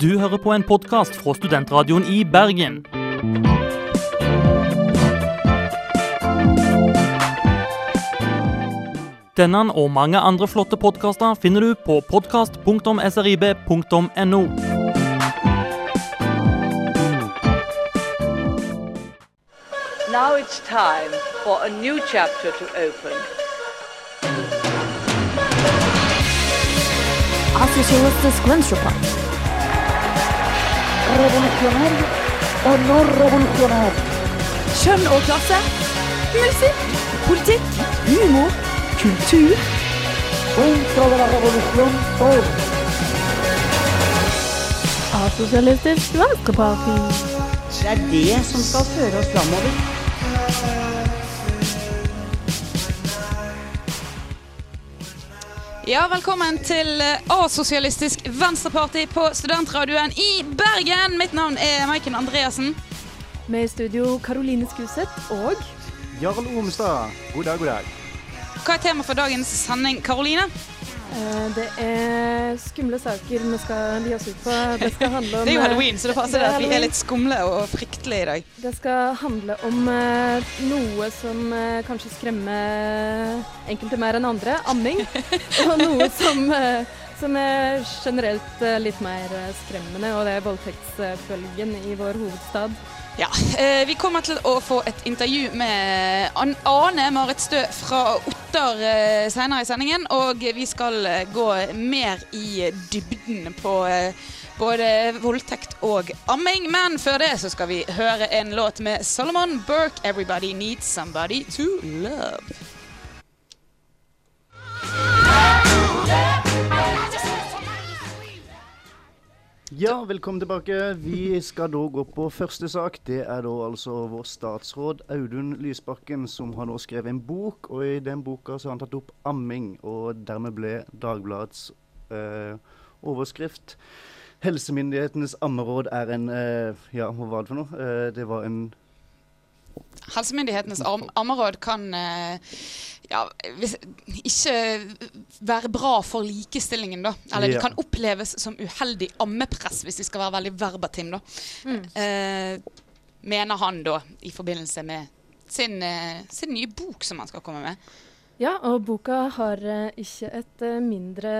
Du hører på en podkast fra Studentradioen i Bergen. Denne og mange andre flotte podkaster finner du på podkast.srib.no. Now it's time for a new chapter to open. Asocialistisk Venstreparti. Revolusjonær og når-revolusjonær. Kjønn og klasse. Musikk, politikk, humor, kultur. Contra de la revolusjon for. Asosialistisk Venstreparti. Det er det som skal føre oss framover. Ja, velkommen til Asosialistisk A-sosialistisk venstreparti på studentradioen i Bergen. Mitt navn er Maiken Andreassen. Med i studio Karoline Skuseth og Jarl Omstad. god dag, god dag. Hva er tema for dagens sending, Karoline? Eh, det er skumle saker vi skal gi oss ut på. Det Det er jo eh, halloween, så det passer det er at vi er litt skumle og fryktelige i dag. Det skal handle om eh, noe som eh, kanskje skremmer enkelte mer enn andre, amming. og noe som, eh, som er generelt eh, litt mer eh, skremmende, og det er voldtektsfølgen i vår hovedstad. Ja, eh, Vi kommer til å få et intervju med An Ane Marit Stø fra Ottar eh, senere i sendingen. Og vi skal eh, gå mer i dybden på både voldtekt og amming. Men før det så skal vi høre en låt med Solomon Burke, 'Everybody Needs Somebody to Love'. Ja, velkommen tilbake. Vi skal da gå på første sak. Det er da altså vår statsråd Audun Lysbakken som har nå skrevet en bok. Og i den boka så har han tatt opp amming, og dermed ble Dagbladets eh, overskrift Helsemyndighetenes ammeråd er en eh, Ja, hva var det for noe? Eh, det var en Helsemyndighetenes am ammeråd kan eh, ja, ikke være bra for likestillingen, da. Eller Ja. det kan oppleves som uheldig ammepress, hvis vi skal være veldig verbatim, da. Eh, mener han da, i forbindelse med sin, eh, sin nye bok som han skal komme med. Ja, og boka har uh, ikke et uh, mindre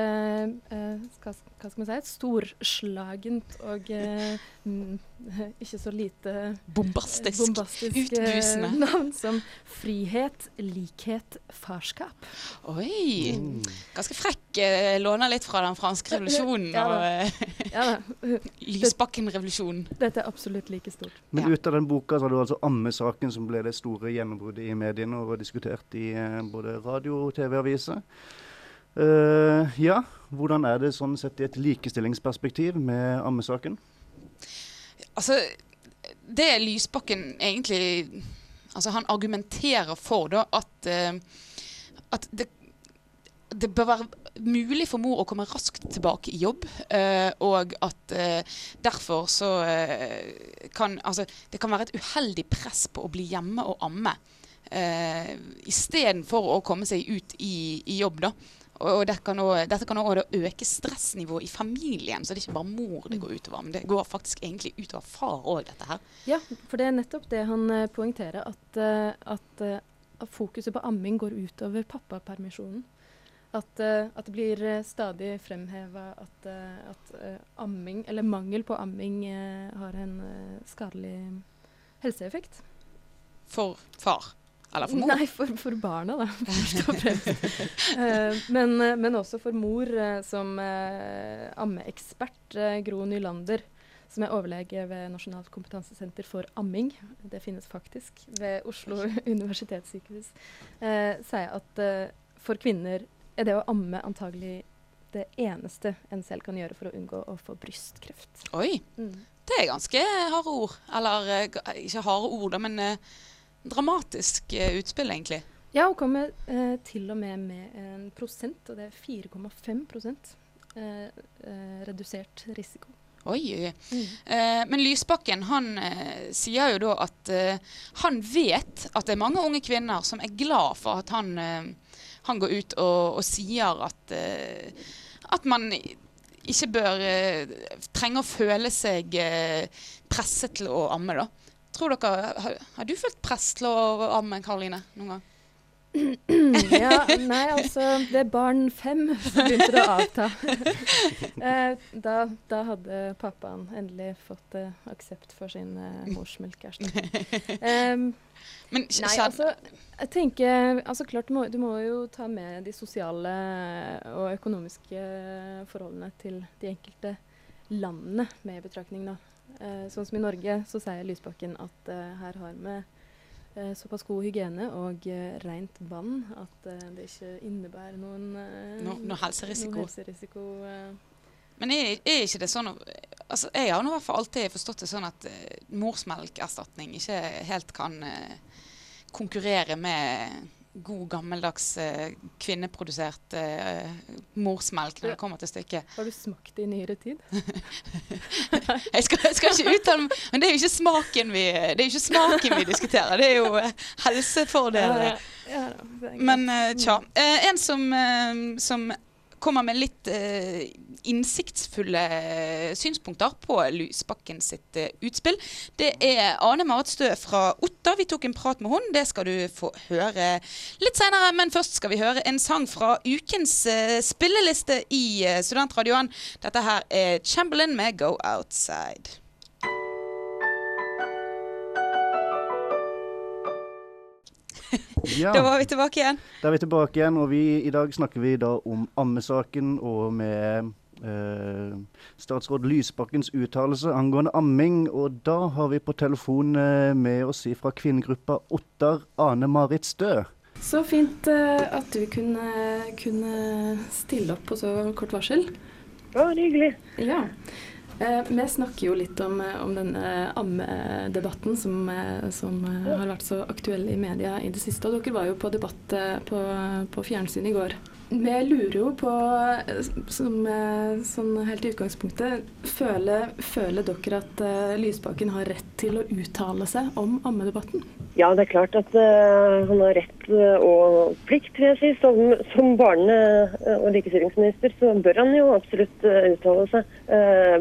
uh, hva, hva skal man si et storslagent og mm, ikke så lite Bombastisk. bombastisk eh, utbusende. navn som Frihet, likhet, farskap. Oi! Ganske frekk. Eh, låner litt fra den franske revolusjonen Ja og eh, Ja Lysbakken-revolusjonen. dette er absolutt like stort. Men ut av den boka så har du altså ammesaken som ble det store gjennombruddet i mediene og var diskutert i eh, både radio og TV-aviser. Uh, ja, hvordan er det sånn sett i et likestillingsperspektiv med ammesaken? Altså, det Lysbakken egentlig Altså, han argumenterer for da at, eh, at det, det bør være mulig for mor å komme raskt tilbake i jobb, eh, og at eh, derfor så kan Altså, det kan være et uheldig press på å bli hjemme og amme. Uh, Istedenfor å komme seg ut i, i jobb, da. Og, dette kan òg øke stressnivået i familien, så det er ikke bare mor det går utover. Men det går faktisk egentlig utover far òg, dette her. Ja, for det er nettopp det han eh, poengterer, at, eh, at, eh, at fokuset på amming går utover pappapermisjonen. At, at det blir stadig fremheva at, at amming, eller mangel på amming, har en skadelig helseeffekt. For far. Eller for mor. Nei, for, for barna, da, først og fremst. Eh, men, eh, men også for mor, eh, som ammeekspert, Gro Nylander, som er overlege ved Nasjonalt kompetansesenter for amming, det finnes faktisk ved Oslo universitetssykehus, eh, sier at for kvinner er det å amme antagelig det eneste en selv kan gjøre for å unngå å få brystkreft. Oi, Mm. det er ganske harde ord. Eller ikke harde ord, men dramatisk eh, utspill, egentlig. Ja, hun kommer eh, til og med med en prosent, og det er 4,5 prosent eh, eh, redusert risiko. Oi, oi. Eh, men Lysbakken han eh, sier jo da at eh, han vet at det er mange unge kvinner som er glad for at han, eh, han går ut og, og sier at, at man ikke bør trenge å føle seg presset til å amme, da. Tror dere, har, har du følt press til å amme, Karoline, noen gang? ja, nei, altså Ved barn fem begynte det å avta. eh, da, da hadde pappaen endelig fått eh, aksept for sin eh, morsmelkerstatning. Um, Men nei, altså jeg tenker, altså klart du må, du må jo ta med de sosiale og økonomiske forholdene til de enkelte landene med i betraktning. da. Eh, sånn som i Norge så sier Lysbakken at eh, her har vi eh, såpass god hygiene og eh, rent vann at eh, det ikke innebærer noen, eh, No- noe helserisiko. Noen helserisiko. Men er, er ikke det sånn altså Jeg har nå i hvert fall alltid forstått det sånn at morsmelkerstatning ikke helt kan konkurrere med god, gammeldags eh, kvinneprodusert eh, morsmelk når det kommer til stykket. Har du smakt det i nyere tid? Jeg skal, jeg skal ikke uttale meg, men det er jo ikke smaken vi, det ikke smaken vi diskuterer. Det er jo eh, helsefordeler. Ja, er. Men eh, tja. Eh, en som, eh, som kommer med litt eh, innsiktsfulle eh, synspunkter på Lysbakken sitt eh, utspill, det er Ane Marit Stø fra Otta. Vi tok en prat med henne. Det skal du få høre litt senere. Men først skal vi høre en sang fra ukens eh, spilleliste i eh, Studentradioen. Dette her er Chamberlain med 'Go Outside'. Ja, Da var vi tilbake igjen. da er vi tilbake igjen, og vi, i dag snakker vi da om ammesaken og med eh, statsråd Lysbakkens uttalelse angående amming. Og da har vi på telefon eh, med oss fra kvinnegruppa Ottar Ane Marit Stø. Så fint eh, at du kunne, kunne stille opp på så kort varsel. Ja, det var hyggelig. Ja. Eh, vi snakker jo litt om, eh, om denne ammedebatten som, eh, som har vært så aktuell i media i det siste. Og dere var jo på debatt på, på fjernsyn i går. Vi lurer jo på, som, sånn helt i utgangspunktet, føler, føler dere at eh, Lysbakken har rett til å uttale seg om ammedebatten? Ja, det er klart at eh, han har rett og plikt, vil jeg si. Som, som barne- og likestillingsminister så bør han jo absolutt uttale seg.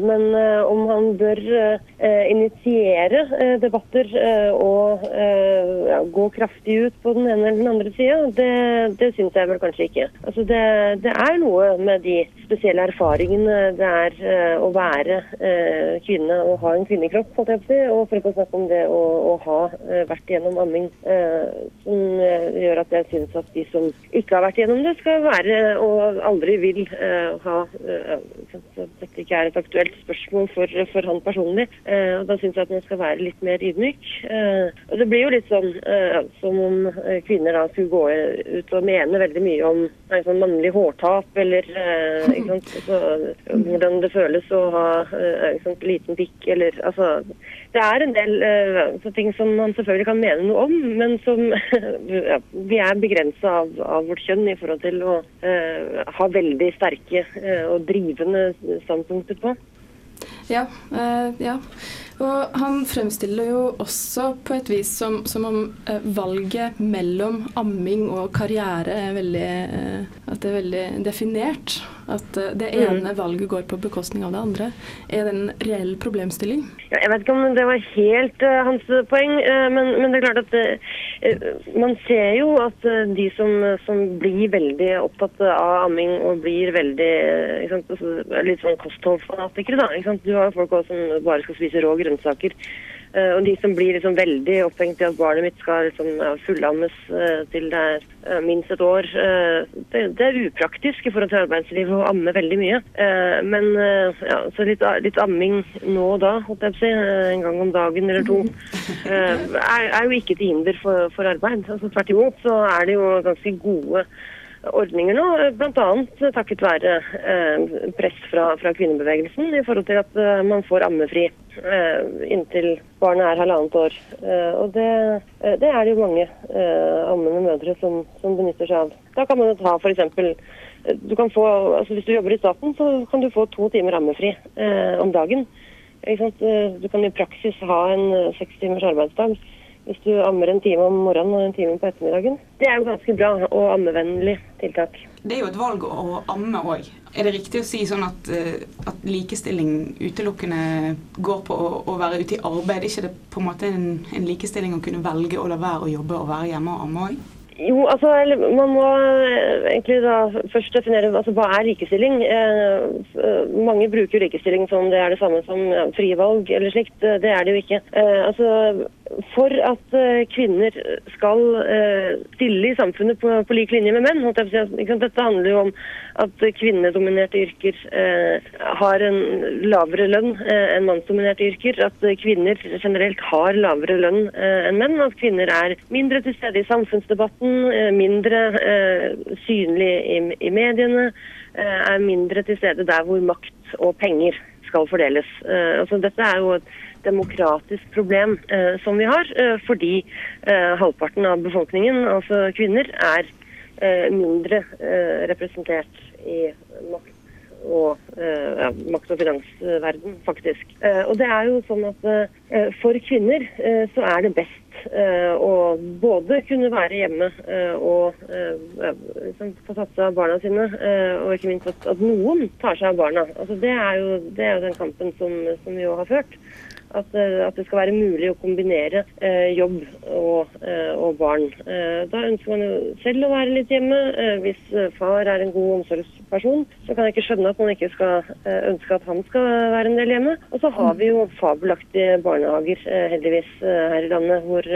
Men om han bør initiere debatter og gå kraftig ut på den ene eller den andre sida, det, det syns jeg vel kanskje ikke. Altså det, det er noe med de spesielle erfaringene det er eh, å være eh, kvinne og ha en kvinnekropp, holdt jeg på å. Og for å snakke om det å, å ha eh, vært gjennom amming, som gjør at jeg syns at de som ikke har vært gjennom det, skal være og aldri vil ha Dette ikke er et aktuelt spørsmål for, for han personlig. Og Da syns jeg at man skal være litt mer ydmyk. Og Det blir jo litt sånn som om kvinner da skulle gå ut og mene veldig mye om nei, sånn mannlig hårtap, eller eh, sant? Altså, hvordan det føles å ha eh, sant? liten pikk, eller altså det er en del eh, så ting som man selvfølgelig kan mene noe om, men som ja, vi er begrensa av, av vårt kjønn i forhold til å eh, ha veldig sterke eh, og drivende standpunkter på. Ja, eh, ja. Og han fremstiller jo også på et vis som, som om eh, valget mellom amming og karriere er veldig, eh, er veldig definert. At eh, det ene valget går på bekostning av det andre. Er det en reell problemstilling? Ja, jeg vet ikke om det var helt uh, hans poeng, uh, men, men det er klart at uh, man ser jo at de som, som blir veldig opptatt av amming og blir veldig sant, altså, litt sånn kostholdsfanatikere, da. Du har jo folk også som bare skal spise rå grønnsaker. Eh, og de som blir liksom veldig opphengt i at barnet mitt skal liksom, fullammes eh, til det er eh, minst et år, eh, det, er upraktisk i forhold til arbeidslivet å amme veldig mye. Eh, men eh, ja, så litt, litt amming nå og da, holdt jeg på å si, eh, en gang om dagen eller to, eh, er, er jo ikke til hinder for, for arbeid. Altså, tvert imot så er det jo ganske gode ordninger nå, bl.a. takket være eh, press fra, fra kvinnebevegelsen i forhold til at eh, man får ammefri eh, inntil barnet er halvannet år. Og det, det er det jo mange ammende mødre som, som benytter seg av. Da kan man jo ta f.eks. Du kan få, altså hvis du jobber i staten, så kan du få to timer ammefri om dagen. Du kan i praksis ha en seks timers arbeidsdag hvis du ammer en time om morgenen og en time på ettermiddagen. Det er jo ganske bra og ammevennlig tiltak. Det er jo et valg å amme òg. Er det riktig å si sånn at, eh, at likestilling utelukkende går på å, å være ute i arbeid? Er ikke det på en måte en, en likestilling å kunne velge å la være å jobbe og være hjemme og amme òg? Jo, altså man må eh, egentlig da først definere altså, hva er likestilling. Eh, eh, mange bruker likestilling som det er det samme som ja, frie valg eller slikt. Eh, Det er det jo ikke. Eh, altså, for at kvinner skal stille i samfunnet på, på lik linje med menn. jeg på å ikke sant? Dette handler jo om at kvinnedominerte yrker har en lavere lønn enn mannsdominerte yrker. At kvinner generelt har lavere lønn enn menn. At kvinner er mindre til stede i samfunnsdebatten, eh, mindre eh, synlige i, i mediene, eh, er mindre til stede der hvor makt og penger skal fordeles. Altså, dette er jo et demokratisk problem som vi har, fordi halvparten av befolkningen, altså kvinner, er mindre representert i makt og, ja, makt- og finansverden, faktisk. Og det er jo sånn at for kvinner så er det best eh, å både kunne være hjemme eh, og eh, liksom få tatt seg av barna sine, og ikke minst at, at noen tar seg av barna. Altså, det, er jo, det er jo den kampen som, som vi jo har ført. At, eh, at det skal være mulig å kombinere eh, jobb og, eh, og barn. Eh, da ønsker man jo selv å være litt hjemme. Eh, hvis eh, far er en god omsorgsperson, så kan jeg ikke skjønne at man ikke skal ønske at han skal være en del hjemme. Og så har vi jo fabelaktige barnehager, eh, heldigvis, her i landet, hvor,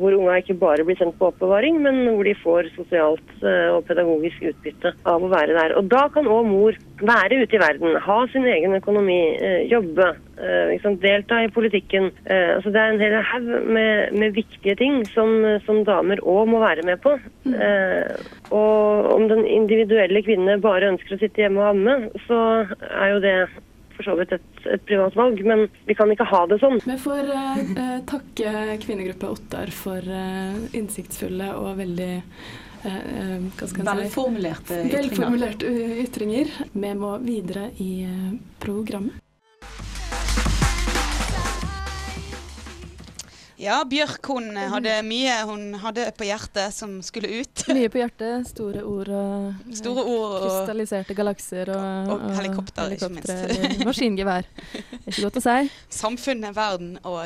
hvor unga ikke bare blir sendt på oppbevaring, men hvor de får sosialt og pedagogisk utbytte av å være der. Og da kan òg mor være ute i verden, ha sin egen økonomi, eh, jobbe, ikke delta i politikken. Eh, altså det er en hel haug med, med viktige ting som, som damer òg må være med på. Eh, og om den individuelle kvinne bare ønsker å sitte hjemme og amme, så er jo det for så vidt et, et privat valg, men vi kan ikke ha det sånn. Vi får eh, takke kvinnegruppe Ottar for eh, innsiktsfulle og veldig eh, eh? Velformulerte ytringer. Velformulerte ytringer. Vi må videre i eh, programmet. Ja, Bjørk hun hadde mye hun hadde på hjertet som skulle ut. Mye på hjertet, store ord og Store ord og, krystalliserte galakser og, og helikopter, ikke minst. Maskingevær. Det er ikke godt å si. samfunnet, verden og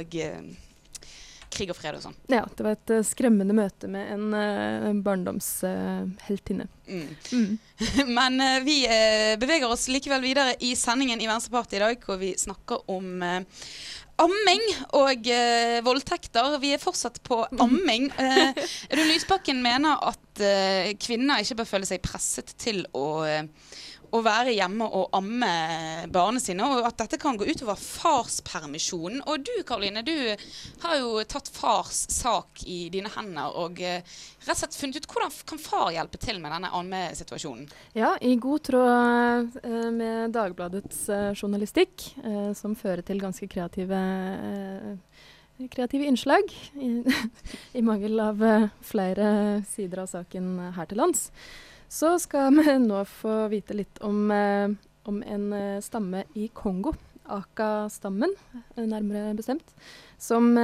krig og fred og sånn. Ja, det var et eh, skremmende møte med en, uh, en barndomsheltinne. Mm. Mm. Men eh, vi eh, beveger oss likevel videre i sendingen i Venstrepartiet i dag, hvor vi snakker om eh, amming og eh, voldtekter. Vi er fortsatt på amming. Eh, Audun Lysbakken mener at eh, kvinner ikke bør føle seg presset til å, eh, å være hjemme og amme barna sine, og at dette kan gå utover farspermisjonen. Og du Karoline, du har jo tatt fars sak i dine hender og eh, rett og slett funnet ut hvordan kan far hjelpe til med denne ammesituasjonen. Ja, i god tråd eh, med Dagbladets eh, journalistikk, som fører til ganske kreative, kreative innslag, i, i mangel av flere sider av saken her til lands, så skal vi nå få vite litt om, eh, om en eh, stamme i Kongo, Aka-stammen eh, nærmere bestemt, som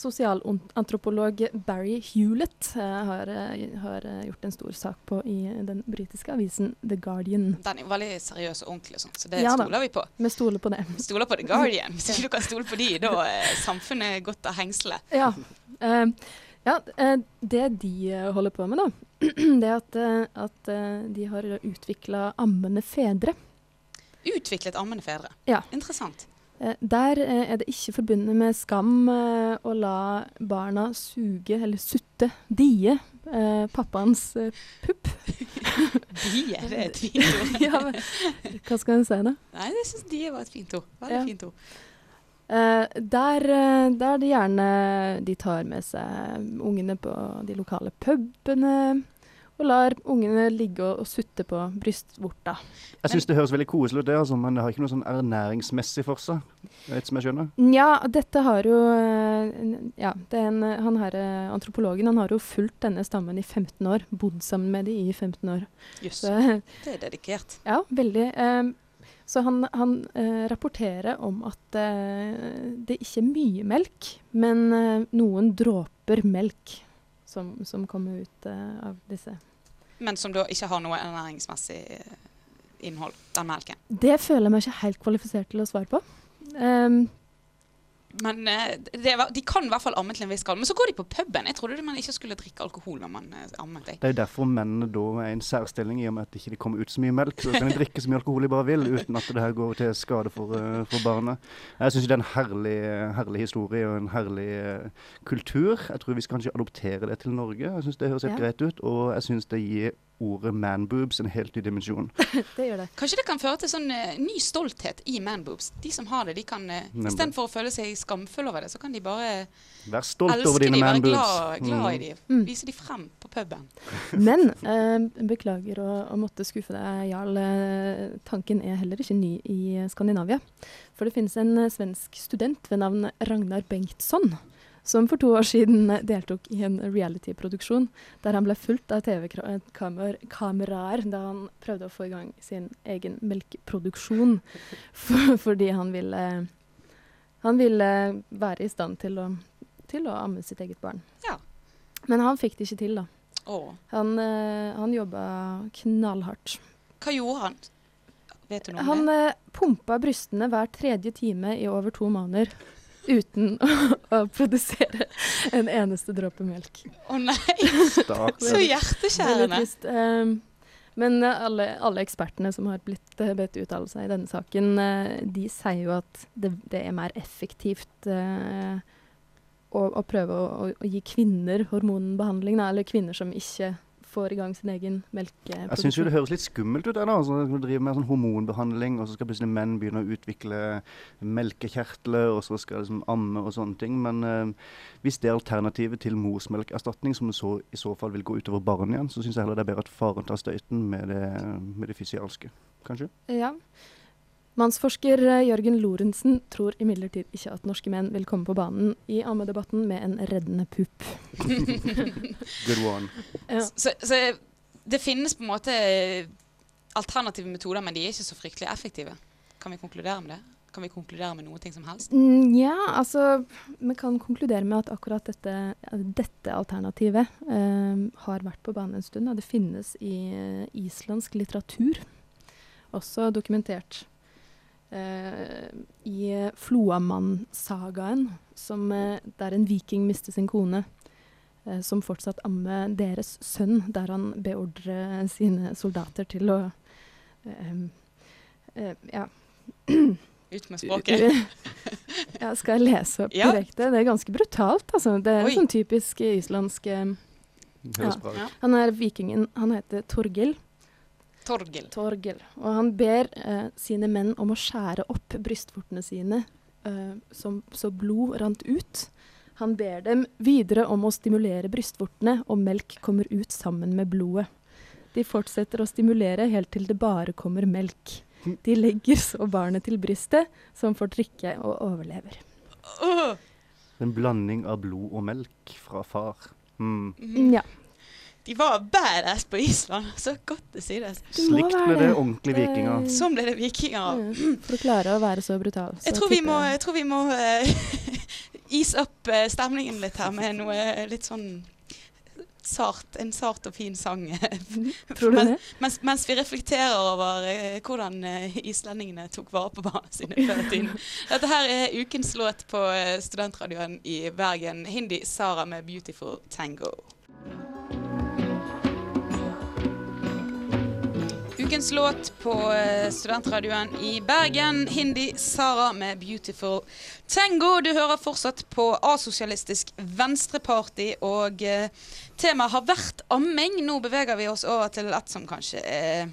sosialantropolog Barry Hewlett har, har gjort en stor sak på i den britiske avisen The Guardian. Den er veldig seriøs og ordentlig, og sånn, så det Ja da. stoler vi på. Vi stoler på det. Vi Stoler på The Guardian. Hvis ikke du kan stole på de, da er samfunnet godt av hengselet. Ja. Eh, ja, eh, det de eh, holder på med, da, det er at, eh, at de har utvikla ammende fedre. Utviklet ammende fedre. Ja. Interessant. Der er det ikke forbundet med skam å la barna suge eller sutte, die, pappaens pupp. Die, det er et fint ord. ja, hva skal en si, da? Nei, jeg syns die var et fint ord. Veldig Ja. fint ord. Eh, der, eh, der de gjerne de tar med seg ungene på de lokale pubene, og lar ungene ligge og, og sutte på brystvorta. Jeg syns det høres veldig koselig ut, det, altså, men det har ikke noe sånn ernæringsmessig for seg. Vet som jeg skjønner. Ja, dette har jo eh, Ja, det er en, han her antropologen han har jo fulgt denne stammen i 15 år. Bodd sammen med de i 15 år. Jøss, det er dedikert. ja, veldig. eh, Så han, han eh, rapporterer om at eh, det ikke er mye melk, men eh, noen dråper melk som, som kommer ut eh, av disse. Men som da ikke har noe ernæringsmessig eh, innhold, den melken. Det føler jeg meg ikke helt kvalifisert til å svare på. Um, Men eh, det var, de kan i hvert fall amme til en viss grad. Men så går de på puben. Jeg trodde man ikke skulle drikke alkohol når man eh, ammet. Jeg. Det er jo derfor mennene da er i en særstilling, i og med at de ikke kommer ut så mye melk. Så kan de drikke så mye alkohol de bare vil, uten at det her går til skade for, eh, for barnet. Jeg syns det er en herlig, herlig historie og en herlig kultur. Jeg tror vi skal kanskje adoptere det til Norge. Jeg syns det høres helt Ja. greit ut, og jeg syns det gir ordet manboobs en helt ny dimensjon. det gjør det. Kanskje det kan føre til sånn uh, ny stolthet i manboobs. De som har det, de kan uh, istedenfor å føle seg skamfulle over det, så kan de bare Vær stolt elske over de, dine være glad, glad, mm. i de. Mm. Vise de frem på puben. Men uh, beklager å, å måtte skuffe deg, Jarl. Tanken er heller ikke ny i Skandinavia. For det finnes en svensk student ved navn Ragnar Bengtsson. Som for to år siden eh, deltok i en reality-produksjon der han ble fulgt av TV-kameraer da han prøvde å få i gang sin egen melkeproduksjon. For, fordi han ville, han ville være i stand til å, til å amme sitt eget barn. Ja. Men han fikk det ikke til, da. Åh. Han, uh, han jobba knallhardt. Hva gjorde han? Vet du noe om Han det? Han pumpa brystene hver tredje time i over to måneder. Uten å, å produsere en eneste dråpe melk. Å nei, Stakkar. så hjerteskjærende. Um, men alle, alle ekspertene som har blitt uh, bedt uttale seg i denne saken, uh, de sier jo at det, det er mer effektivt uh, å, å prøve å, å, å gi kvinner hormonbehandling, da, eller kvinner som ikke får i gang sin egen melkeproduksjon. Jeg syns jo det høres litt skummelt ut. da, altså, Du driver med sånn hormonbehandling, og så skal plutselig menn begynne å utvikle melkekjertler, og så skal liksom amme og sånne ting. Men eh, hvis det er alternativet til morsmelkerstatning, som så, i så fall vil gå utover barnet igjen, så syns jeg heller det er bedre at faren tar støyten med det, med det fysialske, kanskje. Ja. Mannsforsker eh, Jørgen Lorentzen tror imidlertid ikke at norske menn vil komme på banen i ammedebatten med en reddende pupp. Good one. Ja. Så, så det finnes på en måte alternative metoder, men de er ikke så fryktelig effektive. Kan vi konkludere med det? Kan vi konkludere med noe ting som helst? Mm, ja, altså Vi kan konkludere med at akkurat dette, dette alternativet uh, har vært på banen en stund. Og det finnes i uh, islandsk litteratur, også dokumentert. Eh, I Floamann-sagaen, som, eh, der en viking mister sin kone, eh, som fortsatt ammer deres sønn, der han beordrer sine soldater til å eh, eh, Ja. Ut med språket. ja, skal jeg lese opp Ja. direkte? Det er ganske brutalt, altså. Det er Oi. sånn typisk islandsk Ja. Han er vikingen, han heter Torgil. Torgil. Torgil. Og han ber eh, sine menn om å skjære opp brystvortene sine eh, som, så blod rant ut. Han ber dem videre om å stimulere brystvortene, og melk kommer ut sammen med blodet. De fortsetter å stimulere helt til det bare kommer melk. De legger så barnet til brystet, som får drikke og overlever. En blanding av blod og melk fra far. Mm. Ja. De var badass på Island. Så godt det sies. Slikt ble det ordentlige vikinger. Sånn ble det vikinger. Mm, For å klare å være så brutal. Så Jeg tror vi må, jeg- tror vi må eh, ise opp eh, stemningen litt her med noe litt sånn sart, en sart og fin sang. Tror du Men- det? Mens, mens vi reflekterer over eh, hvordan eh, islendingene tok vare på barna sine før i tiden. Dette her er ukens låt på eh, studentradioen i Bergen. Hindi Sara med 'Beautiful Tango'. Ukens låt på eh, studentradioen i Bergen. Hindi Sara med 'Beautiful Tango'. Du hører fortsatt på Asosialistisk Venstreparti, og eh, temaet har vært amming. Nå beveger vi oss over til et som kanskje er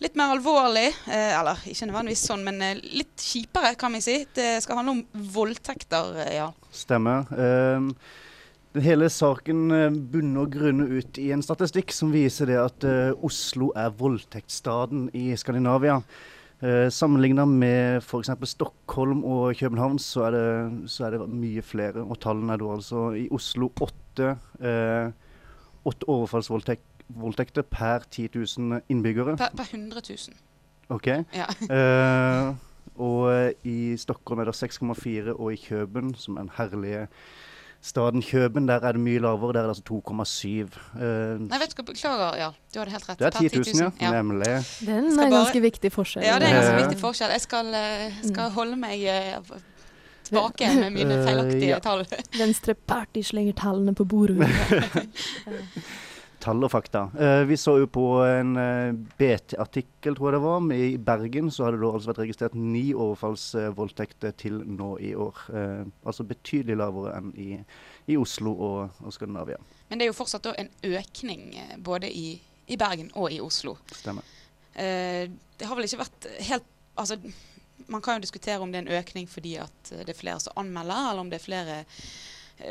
litt mer alvorlig. Eh, eller ikke nødvendigvis sånn, men litt kjipere, kan vi si. Det skal handle om voldtekter, ja. Stemmer. Um, den hele saken eh, bunner og grunner ut i en statistikk som viser det at eh, Oslo er voldtektsstaden i Skandinavia. Uh, Sammenligna med f.eks. Stockholm og København, så er, det, så er det mye flere. Og tallene er da altså i Oslo åtte, eh, åtte overfallsvoldtekter per 10 000 innbyggere. Per, per 100 000. OK. Ja. Eh, og eh, i Stockholm er det 6,4, og i Køben, som er en herlige staden Kjøben, der er det mye lavere. Der er det altså 2,7. Uh, Nei, vet du hva, beklager. Ja, du hadde helt rett. det er Per 10 000, ja. Nemlig. Den er en eh, ganske viktig forskjell. Ja, det er en ganske Eh. viktig forskjell. Jeg skal, eh, skal holde meg uh, tilbake med mine feilaktige feilaktige ja. tall. Venstre party slenger tallene på bordet. Tall og fakta. Eh, vi så jo på en eh, BT-artikkel, tror jeg det var, i Bergen. Så hadde det altså vært registrert ni overfallsvoldtekter til nå i år. Eh, altså betydelig lavere enn i, i Oslo og, og Skandinavia. Men det er jo fortsatt en økning eh, både i, i Bergen og i Oslo. Stemmer. Eh, det har vel ikke vært helt Altså, man kan jo diskutere om det er en økning fordi at det er flere som anmelder, eller om det er flere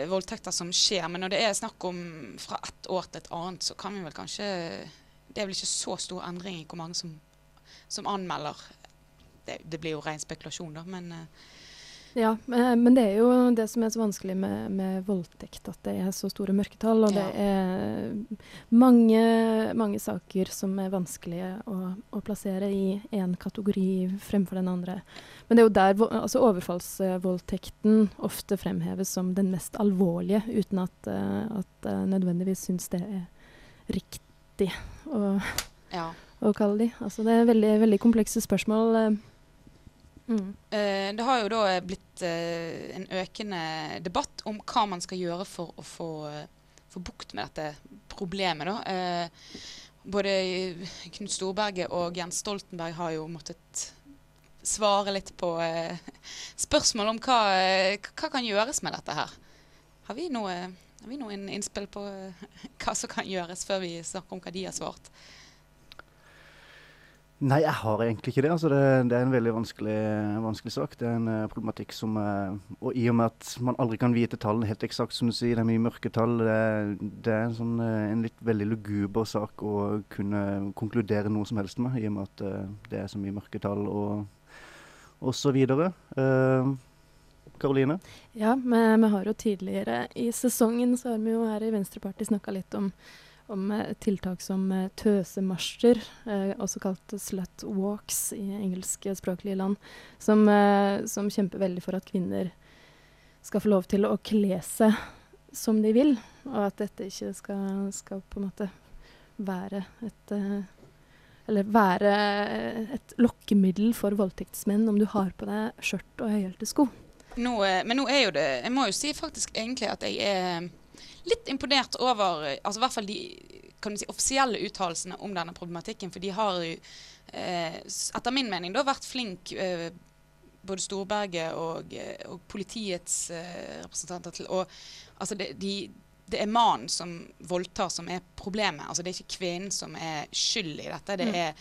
voldtekter som skjer. Men når det er snakk om fra ett år til et annet, så kan vi vel kanskje Det er vel ikke så stor endring i hvor mange som, som anmelder. Det, det blir jo ren spekulasjon, da, men eh, Ja, eh, men det er jo det som er så vanskelig med, med voldtekt, at det er så store mørketall. Og Ja. det er mange, mange saker som er vanskelige å, å plassere i én kategori fremfor den andre. Men det er jo der altså overfallsvoldtekten ofte fremheves som den mest alvorlige, uten at, uh, at eh, nødvendigvis syns det er riktig å, ja. å kalle de. Altså det er veldig, veldig komplekse spørsmål. Mm. Eh, det har jo da blitt eh, en økende debatt om hva man skal gjøre for å få, eh, få bukt med dette problemet. Da. Både Knut Storberget og Jens Stoltenberg har jo måttet svare litt på spørsmål om hva, hva kan gjøres med dette her. Har vi noe, har vi noen innspill på hva som kan gjøres, før vi snakker om hva de har svart? Nei, jeg har egentlig ikke det. Altså, det, det er en veldig vanskelig, vanskelig sak. Det er en uh, problematikk som uh, Og i og med at man aldri kan vite tallene helt eksakt, som du sier, det er mye mørketall, det, er- det er en, sånn, uh, en litt veldig luguber sak å kunne konkludere noe som helst med, i og med at det er så mye mørketall og, og så videre. Karoline? Ja, vi, har jo tidligere i sesongen så har vi jo her i Venstreparti snakka litt om, om eh, tiltak som eh, tøsemarsjer, eh, også kalt slut walks i engelskspråklige land, som, som kjemper veldig for at kvinner skal få lov til å kle seg som de vil, og at dette ikke skal, skal på en måte være et eller være et lokkemiddel for voldtektsmenn om du har på deg skjørt og høyhælte sko. Nå, men nå er jo det Jeg må jo si faktisk egentlig at jeg er litt imponert over altså i hvert fall de kan du si, offisielle uttalelsene om denne problematikken. For de har jo eh, etter min mening da vært flink eh, både Storberget og, eh, og politiets eh, representanter til å Altså det, de, det er mannen som voldtar som er problemet. Altså det er ikke kvinnen som er skyld i dette. Det Mm. er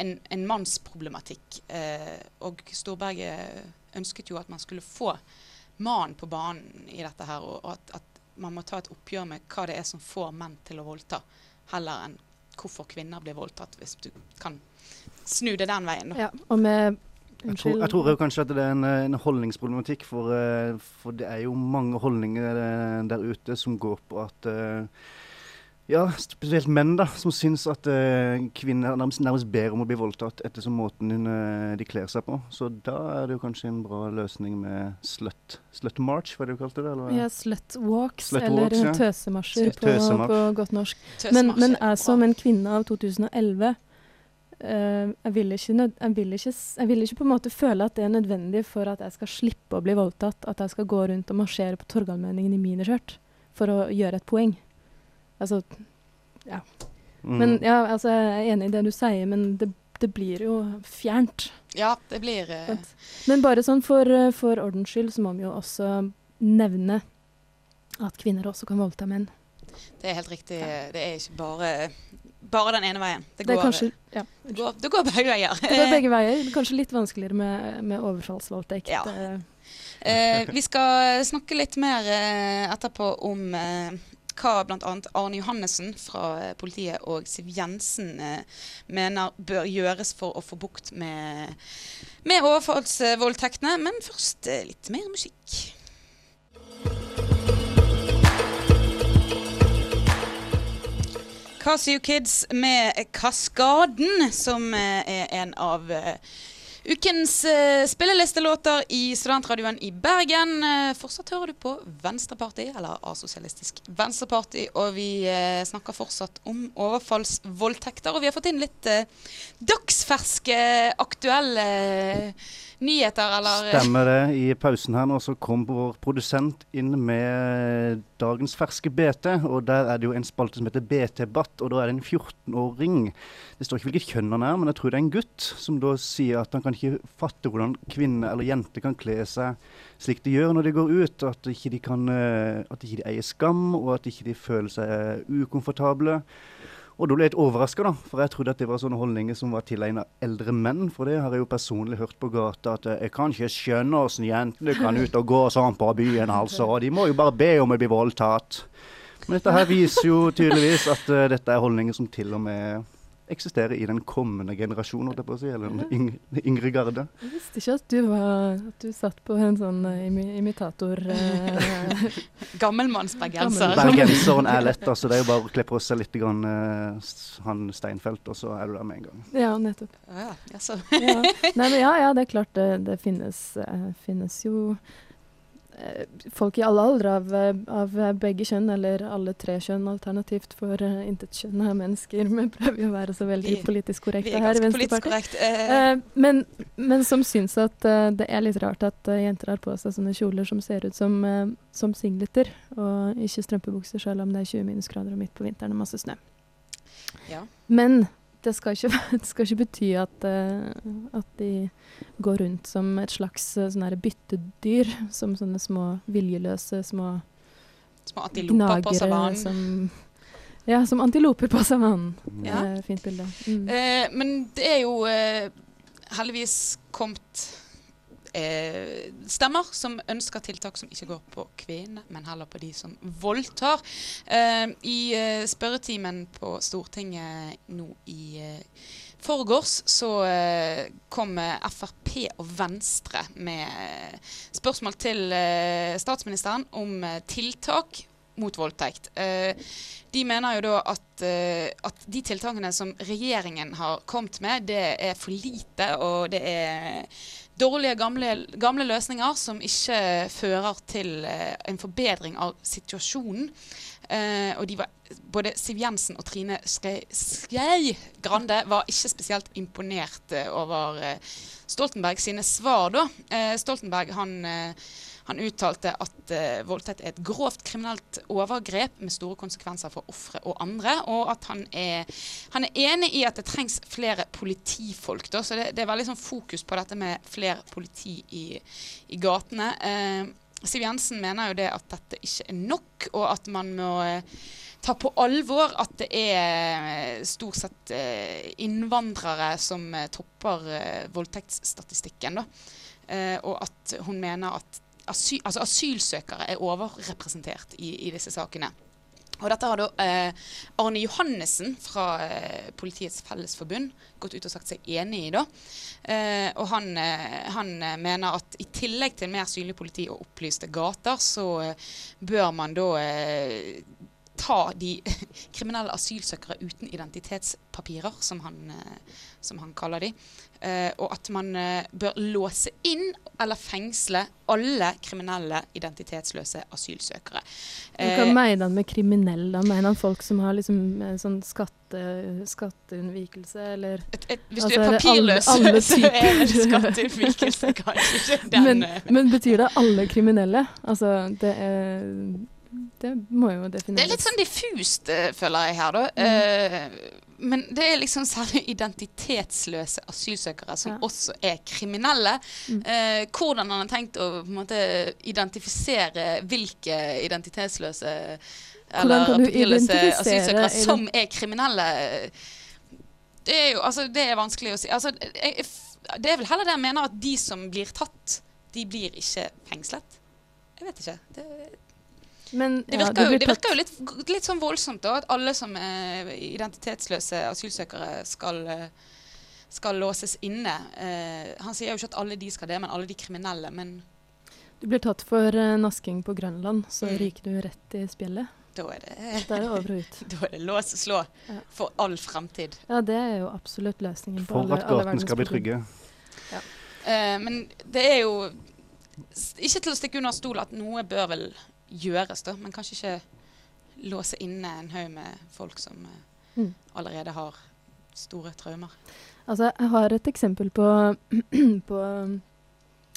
en, en mannsproblematikk. Eh, og Storberget ønsket jo at man skulle få mannen på banen i dette her, og at, at man må ta et oppgjør med hva det er som får menn til å voldta, heller enn hvorfor kvinner blir voldtatt, hvis du kan snu det den veien. Ja, og med Jeg tror, jeg tror jo kanskje at det er en, en holdningsproblematikk, for, eh, for det er jo mange holdninger eh, der ute som går på at eh, ja, spesielt menn da, som syns at uh, kvinner nærmest, nærmest ber om å bli voldtatt ettersom måten hun, uh, de kler seg på. Så da er det jo kanskje en bra løsning med slut, slut march, hva er det du kalte det? Eller? ja, slut walks, Slut eller walks, ja. tøsemarsjer på, på godt norsk. Men, men jeg som en kvinne av 2011 Uh, jeg, vil ikke nød, jeg, vil ikke, jeg vil ikke på en måte føle at det er nødvendig for at jeg skal slippe å bli voldtatt, at jeg skal gå rundt og marsjere på Torgallmenningen i miniskjørt for å gjøre et poeng. Altså, Mm. men ja, altså, jeg er enig i det du sier, men det, det blir jo fjernt. Ja, det blir eh, Men bare sånn for, eh, for ordens skyld så må vi jo også nevne at kvinner også kan voldta menn. Det er helt riktig. Det er ikke bare, bare den ene veien. Det Det går, kanskje ja, det går, det går begge veier. det går begge veier. Kanskje litt vanskeligere med, med overfallsvoldtekt. Ja. eh, Eh, vi skal snakke litt mer eh, etterpå om eh, hva bl.a. Arne Johannessen fra eh, politiet og Siv Jensen eh, mener bør gjøres for å få bukt med, med overfallsvoldtektene. Men først eh, litt mer musikk. Casio Kids med Kaskaden, som er en av ukens eh, spillelistelåter i Studentradioen i Bergen. Eh, Fortsatt hører du på Venstreparti, eller Asosialistisk Venstreparti, og vi eh, snakker fortsatt om overfallsvoldtekter. Og vi har fått inn litt eh, dagsferske, aktuelle nyheter, eller Stemmer det. I pausen her nå så kom vår produsent inn med dagens ferske BT. Og der er det jo en spalte som heter BT-batt, og da er det en 14-åring. Det står ikke hvilket kjønn han er, men jeg tror det er en gutt som da sier at han kan ikke fatte hvordan kvinner eller jenter kan kle seg slik de gjør når de går ut. At ikke de kan eh, At ikke de eier skam, og at ikke de føler seg ukomfortable. Og da ble jeg litt overraska, da, for jeg trodde at det var sånne holdninger som var tilegna eldre menn. For det har jeg jo personlig hørt på gata, at eh, jeg kan ikke skjønne åssen jentene kan ut og gå sånn på byen, altså. Og de må jo bare be om å bli voldtatt. Men dette her viser jo tydeligvis at uh, dette er holdninger som til og med eksisterer i den kommende generasjon, holdt jeg på å si, eller den yng yngre garde. Jeg visste ikke at du, var, at du satt på en sånn eh, imi imitator... eh, Gammelmannsbergenser. Bergenseren er lett, altså. Det er jo bare å kle på seg litt grann, eh, han Steinfeld, og så er du der med en gang. ja, nettopp. Ja, ja. Ja. Nei, men ja, ja, det er klart det, det finnes, eh, finnes jo folk i alle aldre av, eh, av begge kjønn, eller alle tre kjønn alternativt for uh, intetkjønna mennesker. Vi prøver å være så veldig politisk korrekte er her i Venstrepartiet. korrekt. Eh, Eh, men, men som syns at uh, det er litt rart at uh, jenter har på seg sånne kjoler som ser ut som, uh, som singleter, og ikke strømpebukser selv om det er 20 minusgrader og midt på vinteren og masse snø. ja. Men det skal ikke, det skal ikke bety at, eh, at de går rundt som et slags eh, sånn byttedyr. Som sånne små viljeløse små Små antiloper på savannen. som Ja, som antiloper på savannen. Ja. Eh, fint bilde. Mm. Eh, men det er jo eh, heldigvis kommet eh, stemmer som ønsker tiltak som ikke går på kvinnene, men heller på de som voldtar. Eh, I eh, spørretimen på Stortinget nå i eh, forgårs så eh, kom eh, Frp og Venstre med spørsmål til statsministeren om tiltak mot voldtekt. De mener jo da at, at de tiltakene som regjeringen har kommet med, det er for lite, og det er dårlige, gamle, gamle løsninger som ikke fører til eh, en forbedring av situasjonen. Eh, og de var, både Siv Jensen og Trine Skei, Grande var ikke spesielt imponert eh, over eh, Stoltenberg sine svar. da. Stoltenberg han, han uttalte at eh, voldtekt er et grovt kriminelt overgrep med store konsekvenser for ofre og andre, og at han er, han er enig i at det trengs flere politifolk. Da, så det, det er veldig sånn fokus på dette med flere politi i, i gatene. Eh, Siv Jensen mener jo det at dette ikke er nok, og at man må eh, ta på alvor at det er eh, stort sett eh, innvandrere som topper voldtektsstatistikken. Da. Og at hun mener at asy altså asylsøkere er overrepresentert i, i disse sakene. Og dette har da eh, Arne Johannessen fra eh, Politiets Fellesforbund gått ut og sagt seg enig i. da. Eh, og han, eh, han eh, mener at i tillegg til mer synlig politi og opplyste gater, så eh, bør man da ta de kriminelle asylsøkere uten identitetspapirer, som han, eh, som han kaller de. Eh, og at man eh, bør låse inn eller fengsle alle kriminelle identitetsløse asylsøkere. Hva mener han med kriminell? da? Mener han folk som har liksom sånn skatte, skatteunnvikelse, eller et, et, hvis Altså, du er er det alle- papirløs, alle så er det skatteunnvikelse kanskje den men, men betyr det alle kriminelle? Altså, det er Det må jo defineres. Det er litt sånn diffust, eh, føler jeg her, da. Mm. Eh, men det er liksom særlig identitetsløse asylsøkere som Ja. også er kriminelle. Mm. Eh, hvordan han har tenkt å måte identifisere hvilke identitetsløse eller papirløse asylsøkere som er kriminelle. Det er jo altså, det er vanskelig å si. Altså, jeg- det er vel heller det jeg mener, at de som blir tatt, de blir ikke fengslet. Jeg vet ikke. Det, Men, det ja, virker, jo, det virker jo litt, litt sånn voldsomt da, at alle som er identitetsløse asylsøkere skal, eh, skal låses inne. Eh, han sier jo ikke at alle de skal det, men alle de kriminelle. Men Du blir tatt for uh, nasking på Grønland, så Mm. ryker du rett i spjeldet. Da er det, Da er det over og ut. da er det lås og slå Ja. for all fremtid. Ja, det er jo absolutt løsningen på For alle, at alle at verdens skal bli trygge. trygge. Eh, men det er jo ikke til å stikke under stol at noe bør vel gjøres, da. Men kanskje ikke låse inne en haug med folk som eh, Mm. allerede har store traumer. Altså, jeg har et eksempel på, på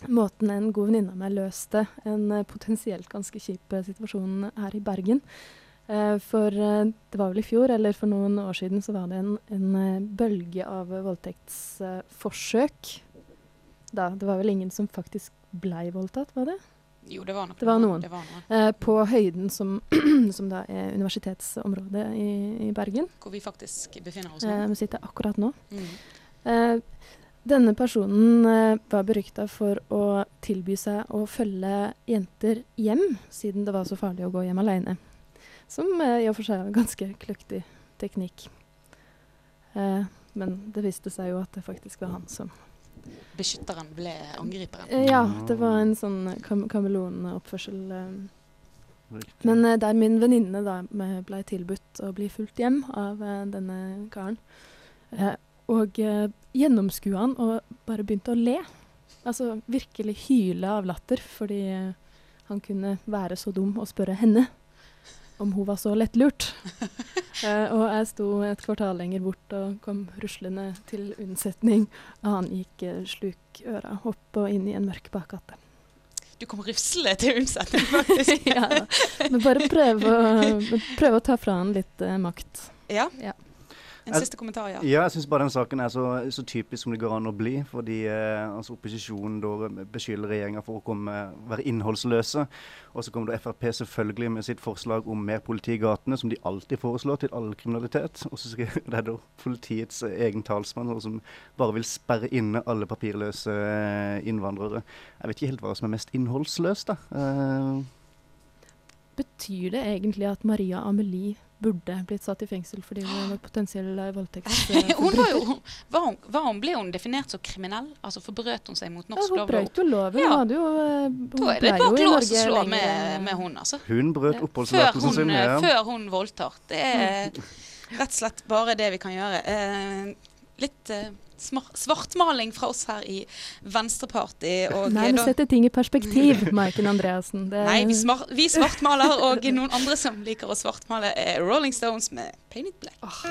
måten en god venninne av meg løste en eh, potensielt ganske kjip eh, situasjon her i Bergen. Eh, for det var vel i fjor, eller for noen år siden, så var det en, en bølge av voldtektsforsøk. da, det var vel ingen som faktisk blei voldtatt, var det? Jo, det var Det var noen. Det var noen. Eh, på høyden som, som da er universitetsområdet i, i Bergen. Hvor vi faktisk befinner oss Eh, vi sitter akkurat nå. Mm. Eh, denne personen eh, var berykta for å tilby seg å følge jenter hjem, siden det var så farlig å gå hjem alene. Som eh, i og for seg var ganske kløktig teknikk. Eh, men det viste seg jo at det faktisk var han som Beskytteren ble angriperen. eh, Ja, det var en sånn kam kameleonoppførsel. Eh. Riktig. Men uh, der min venninne da ble tilbudt å bli fulgt hjem av uh, denne karen, uh, og uh, gjennomskua han og bare begynte å le. Altså virkelig hyle av latter fordi han kunne være så dum og spørre henne om hun var så lettlurt. uh, og jeg sto et kvartal lenger bort og kom ruslende til unnsetning, og han gikk uh, sluk øra opp og inn i en mørk bakgate. Du kom ruslende til unnsetning, faktisk. ja. Men bare prøve å, prøve å ta fra han litt uh, makt. Ja. Ja. En siste kommentar, ja. Ja, jeg syns bare den saken er så, så typisk som det går an å bli. Fordi eh, altså opposisjonen da beskylder regjeringa for å komme, være innholdsløse. Og så kommer da Frp selvfølgelig med sitt forslag om mer politi i gatene, som de alltid foreslår til all kriminalitet. Og så skriver det er da politiets egen talsmann som bare vil sperre inne alle papirløse eh, innvandrere. Jeg vet ikke helt hva som er mest innholdsløst, da. Eh, Betyr det egentlig at Maria Amelie burde blitt satt i fengsel fordi hun var potensiell eh, hun var voldtektsforbryter? jo, var hun, var hun, ble hun definert som kriminell? Altså Forbrøt hun seg mot Ja, norsk hun lov? brøt jo loven. Ja. Hun hadde jo eh, hun Da er det ble jo i Norge slå med, med hun, altså. hun brøt Ja. Hun, sin. eh, Ja. før hun voldtar. Det er rett og slett bare det vi kan gjøre. Eh, litt eh, svartmaling fra oss her i Venstreparty. Nei, vi setter ting i perspektiv, Maiken Andreassen. Det, Nei, vi, smart, vi svartmaler, og noen andre som liker å svartmale, er Rolling Stones med Paint It Black.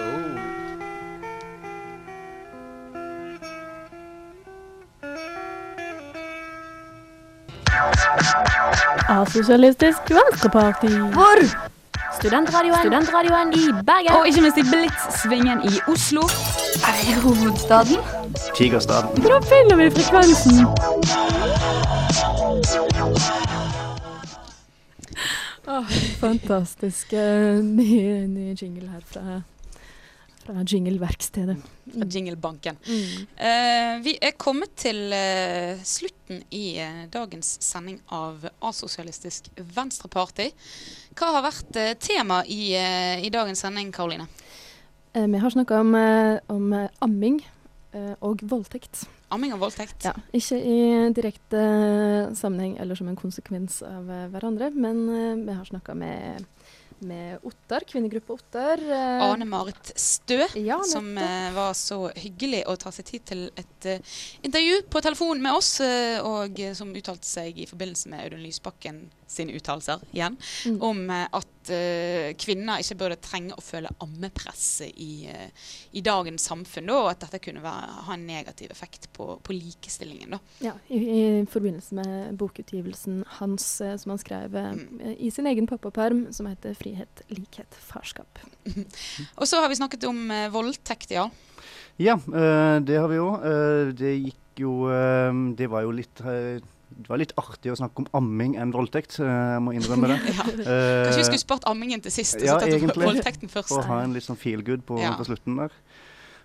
Asosialistisk Venstreparti. Hvor? Studentradioen. Studentradioen i Bergen. Og ikke minst i Blitz-svingen i Oslo. Er det hovedstaden? Tigerstaden. Da finner vi frekvensen. Oh, fantastisk. ny, ny jingle her fra, fra jingleverkstedet. Fra Jinglebanken. Mm. Uh, vi er kommet til uh, slutten i uh, dagens sending av Asosialistisk Venstreparty. Hva har vært uh, tema i, i dagens sending, Karoline? Vi har snakka om, om amming og voldtekt. Amming og voldtekt. Ja, ikke i direkte sammenheng eller som en konsekvens av hverandre, men vi har snakka med, med Ottar, kvinnegruppa Ottar. eh, Ane Marit Stø, Ja, som eh, var så hyggelig å ta seg tid til et eh, intervju på telefon med oss, og som uttalte seg i forbindelse med Audun Lysbakken sine uttalelser igjen, Mm. om eh, at uh, kvinner ikke burde trenge å føle ammepress i, uh, i dagens samfunn, da, og at dette kunne være, ha en negativ effekt på, på likestillingen. Da. Ja, i, i forbindelse med bokutgivelsen hans uh, som han skrev Mm. i sin egen pappaperm, som heter 'Frihet, likhet, farskap'. Og så har vi snakket om voldtekt, ja. Ja, eh, det har vi jo. Eh, det gikk jo Det var jo litt det var litt artig å snakke om amming enn voldtekt, eh, jeg må innrømme det. ja. Kanskje vi skulle spart ammingen til sist, og ja, så tatt egentlig. voldtekten først. For å ha en litt sånn feel good på, Ja. på slutten der.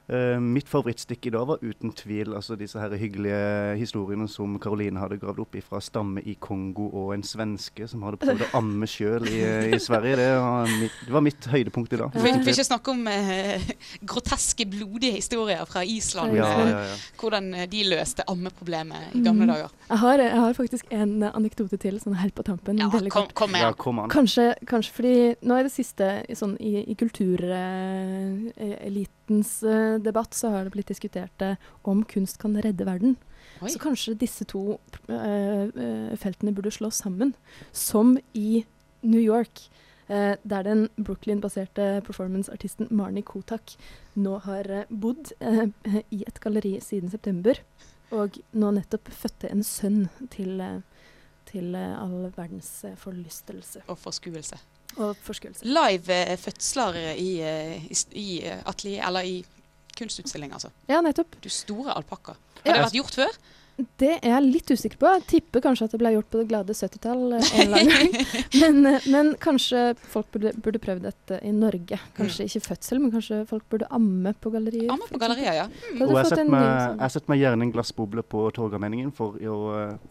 Eh, mitt favorittstikk i dag var uten tvil altså disse her hyggelige historiene som Karoline hadde gravd opp fra stamme i Kongo og en svenske som hadde prøvd å amme sjøl i, i, Sverige. Det var, mitt, det var, mitt, høydepunkt i dag. Vi vil ikke snakke om uh, groteske, blodige historier fra Island. Ja, ja, ja. Hvordan de løste ammeproblemet i gamle mm. dager. Jeg har, jeg har, faktisk en anekdote til sånn helt på tampen. Ja, kom, kom. Kom kanskje, kanskje, fordi nå er det siste sånn, i, i kultureliten uh, elitens uh, debatt så har det blitt diskutert uh, om kunst kan redde verden. Oi. Så kanskje disse to uh, feltene burde slås sammen. Som i New York, der den Brooklyn-baserte performance-artisten Marnie Kotak nå har bodd i et galleri siden september. Og nå nettopp fødte en sønn til, til all verdens forlystelse. Og forskuelse. Og forskuelse. Live eh, fødsler i, eh, i, i eh, atelier, eller i kunstutstilling, altså. Ja, nettopp. Du store alpakka. Har ja. det vært gjort før? Det er jeg litt usikker på. Jeg tipper kanskje at det ble gjort på det glade 70-tall men, men, kanskje folk burde, burde prøvd dette i Norge. Kanskje mm. ikke fødsel, men kanskje folk burde amme på gallerier. Amme på gallerier, ja. Mm. Og jeg setter meg, sånn. meg, gjerne en glassboble på Torgallmenningen for,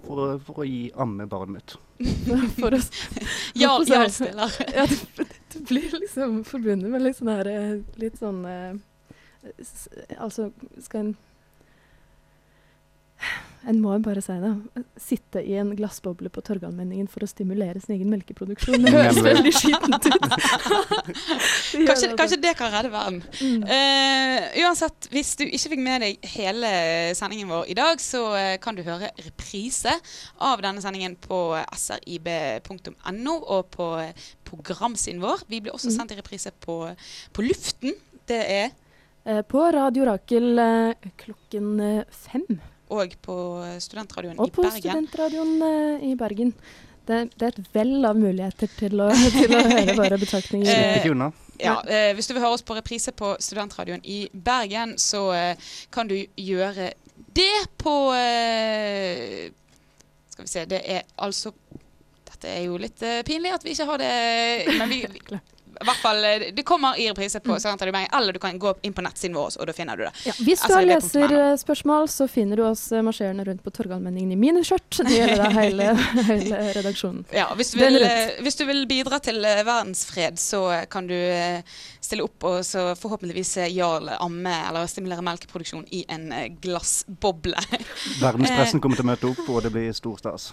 for, for, å gi amme barnet mitt. for å Jarl spiller. ja, det, det, blir liksom forbundet med litt sånn her eh, Litt sånn uh, Altså, skal en en må bare si det. Sitte i en glassboble på Torgallmenningen for å stimulere sin egen melkeproduksjon. Det høres veldig skittent ut. kanskje, kanskje, det kan redde verden. Mm. Uh, uansett, hvis du ikke fikk med deg hele sendingen vår i dag, så uh, kan du høre reprise av denne sendingen på srib.no og på programsiden vår. Vi blir også mm. sendt i reprise på, på luften. Det er uh, På Radio Rakel klokken fem og på studentradioen og i Bergen. Og på studentradioen uh, i Bergen. Det, det, er et vell av muligheter til å, til å høre våre betraktninger. Eh, ja, eh, hvis du vil høre oss på reprise på studentradioen i Bergen, så eh, kan du gjøre det på eh, Skal vi se, det er altså Dette er jo litt eh, pinlig at vi ikke har det Men vi, i hvert fall, eh, Det kommer i reprise på mm. eller du kan gå inn på nettsiden vår, og da finner du det. Ja, hvis du har leserspørsmål, så finner du oss eh, marsjerende rundt på Torgallmenningen i miniskjørt. Det gjelder da hele, hele redaksjonen. Ja, hvis du, vil, eh, hvis du, vil, bidra til verdensfred, så kan du stille opp og så forhåpentligvis Jarl amme eller stimulere melkeproduksjon i en glassboble. Verdenspressen kommer til å møte opp, og det blir stor stas.